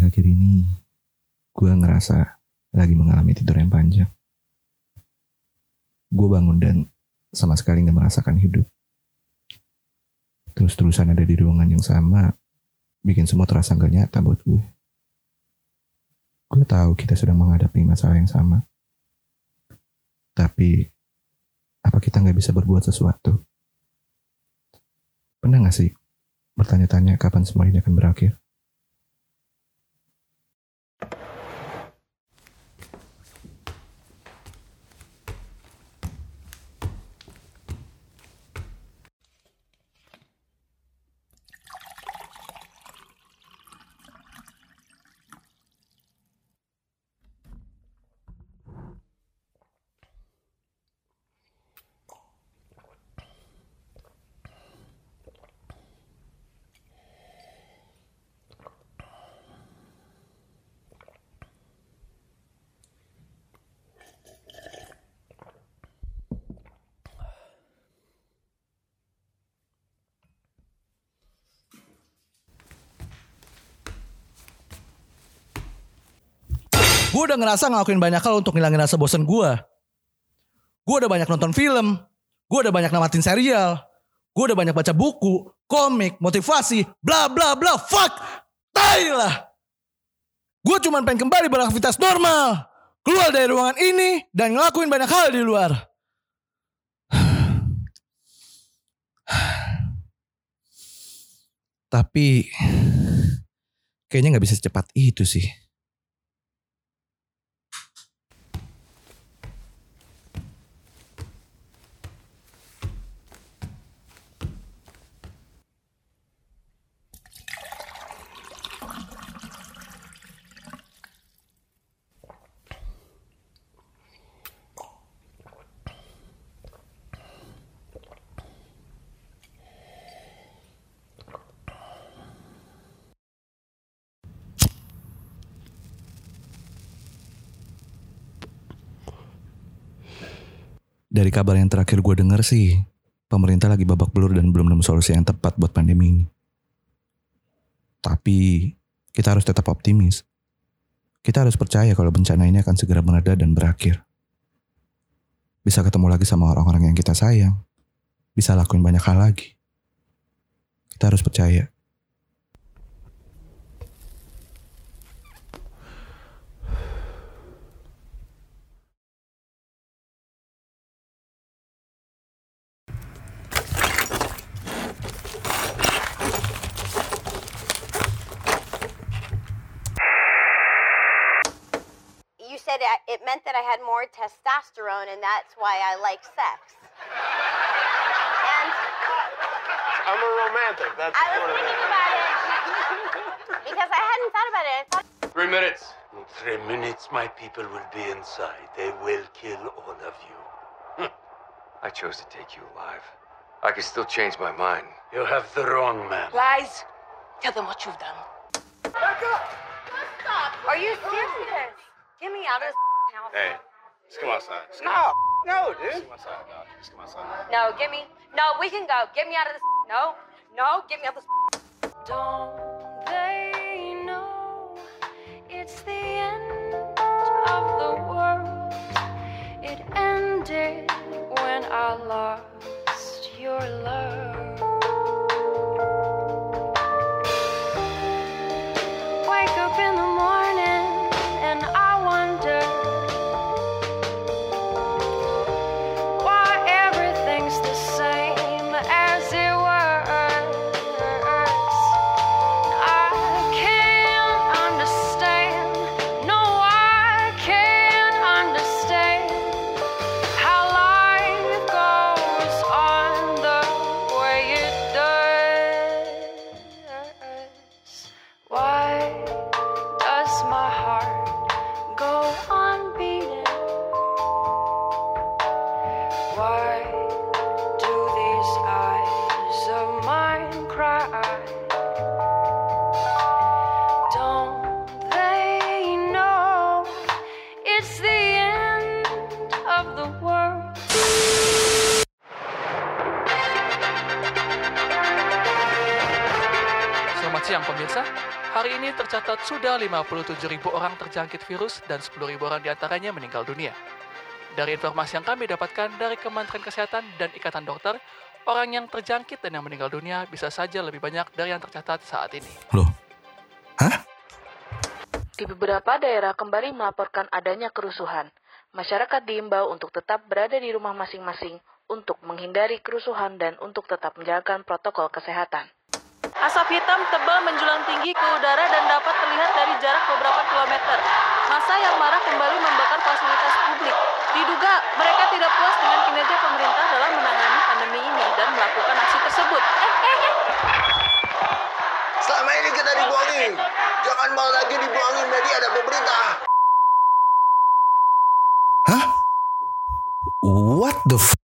Akhir-akhir ini gue ngerasa lagi mengalami tidur yang panjang. Gue bangun dan sama sekali gak merasakan hidup. Terus-terusan ada di ruangan yang sama, bikin semua terasa gak nyata buat gue. Gue tahu kita sedang menghadapi masalah yang sama. Tapi, apa kita nggak bisa berbuat sesuatu? Pernah gak sih bertanya-tanya kapan semua ini akan berakhir? Gue udah ngerasa ngelakuin banyak hal untuk ngilangin rasa bosan gue. Gue udah banyak nonton film. Gue udah banyak namatin serial. Gue udah banyak baca buku, komik, motivasi, bla bla bla. Fuck! Tai lah! Gue cuma pengen kembali beraktivitas normal. Keluar dari ruangan ini dan ngelakuin banyak hal di luar. Tapi kayaknya nggak bisa secepat itu sih. Dari kabar yang terakhir gue denger sih, pemerintah lagi babak belur dan belum nemu solusi yang tepat buat pandemi ini. Tapi kita harus tetap optimis. Kita harus percaya kalau bencana ini akan segera mereda dan berakhir. Bisa ketemu lagi sama orang-orang yang kita sayang. Bisa lakuin banyak hal lagi. Kita harus percaya. You said I- it meant that I had more testosterone, and that's why I like sex. And I'm a romantic. That's I was thinking it. about it because I hadn't thought about it. I thought Three minutes. In three minutes, my people will be inside. They will kill all of you. Hmm. I chose to take you alive. I can still change my mind. You have the wrong man. Lies. Tell them what you've done. Are you serious? Get me out of this house. Hey, just come outside. Just come No, no, Just dude. come outside, dog. Just come outside. No, get me. No, we can go. Get me out of this. No, no, get me out of this. Don't they know it's the end of the world? It ended when I lost your love. Wake up in the morning Selamat siang pemirsa, hari ini tercatat sudah 57 ribu orang terjangkit virus dan 10 ribu orang di antaranya meninggal dunia. Dari informasi yang kami dapatkan dari Kementerian Kesehatan dan Ikatan Dokter, orang yang terjangkit dan yang meninggal dunia bisa saja lebih banyak dari yang tercatat saat ini. Loh? Hah? Di beberapa daerah kembali melaporkan adanya kerusuhan. Masyarakat diimbau untuk tetap berada di rumah masing-masing untuk menghindari kerusuhan dan untuk tetap menjaga protokol kesehatan. Asap hitam tebal menjulang tinggi ke udara dan dapat terlihat dari jarak beberapa kilometer. Masa yang marah kembali membakar fasilitas publik. Diduga mereka tidak puas dengan kinerja pemerintah dalam menangani pandemi ini dan melakukan aksi tersebut. Eh, eh, eh. Selama ini kita dibohongin. Jangan mau lagi dibohongin media dan pemerintah. Hah? What the f...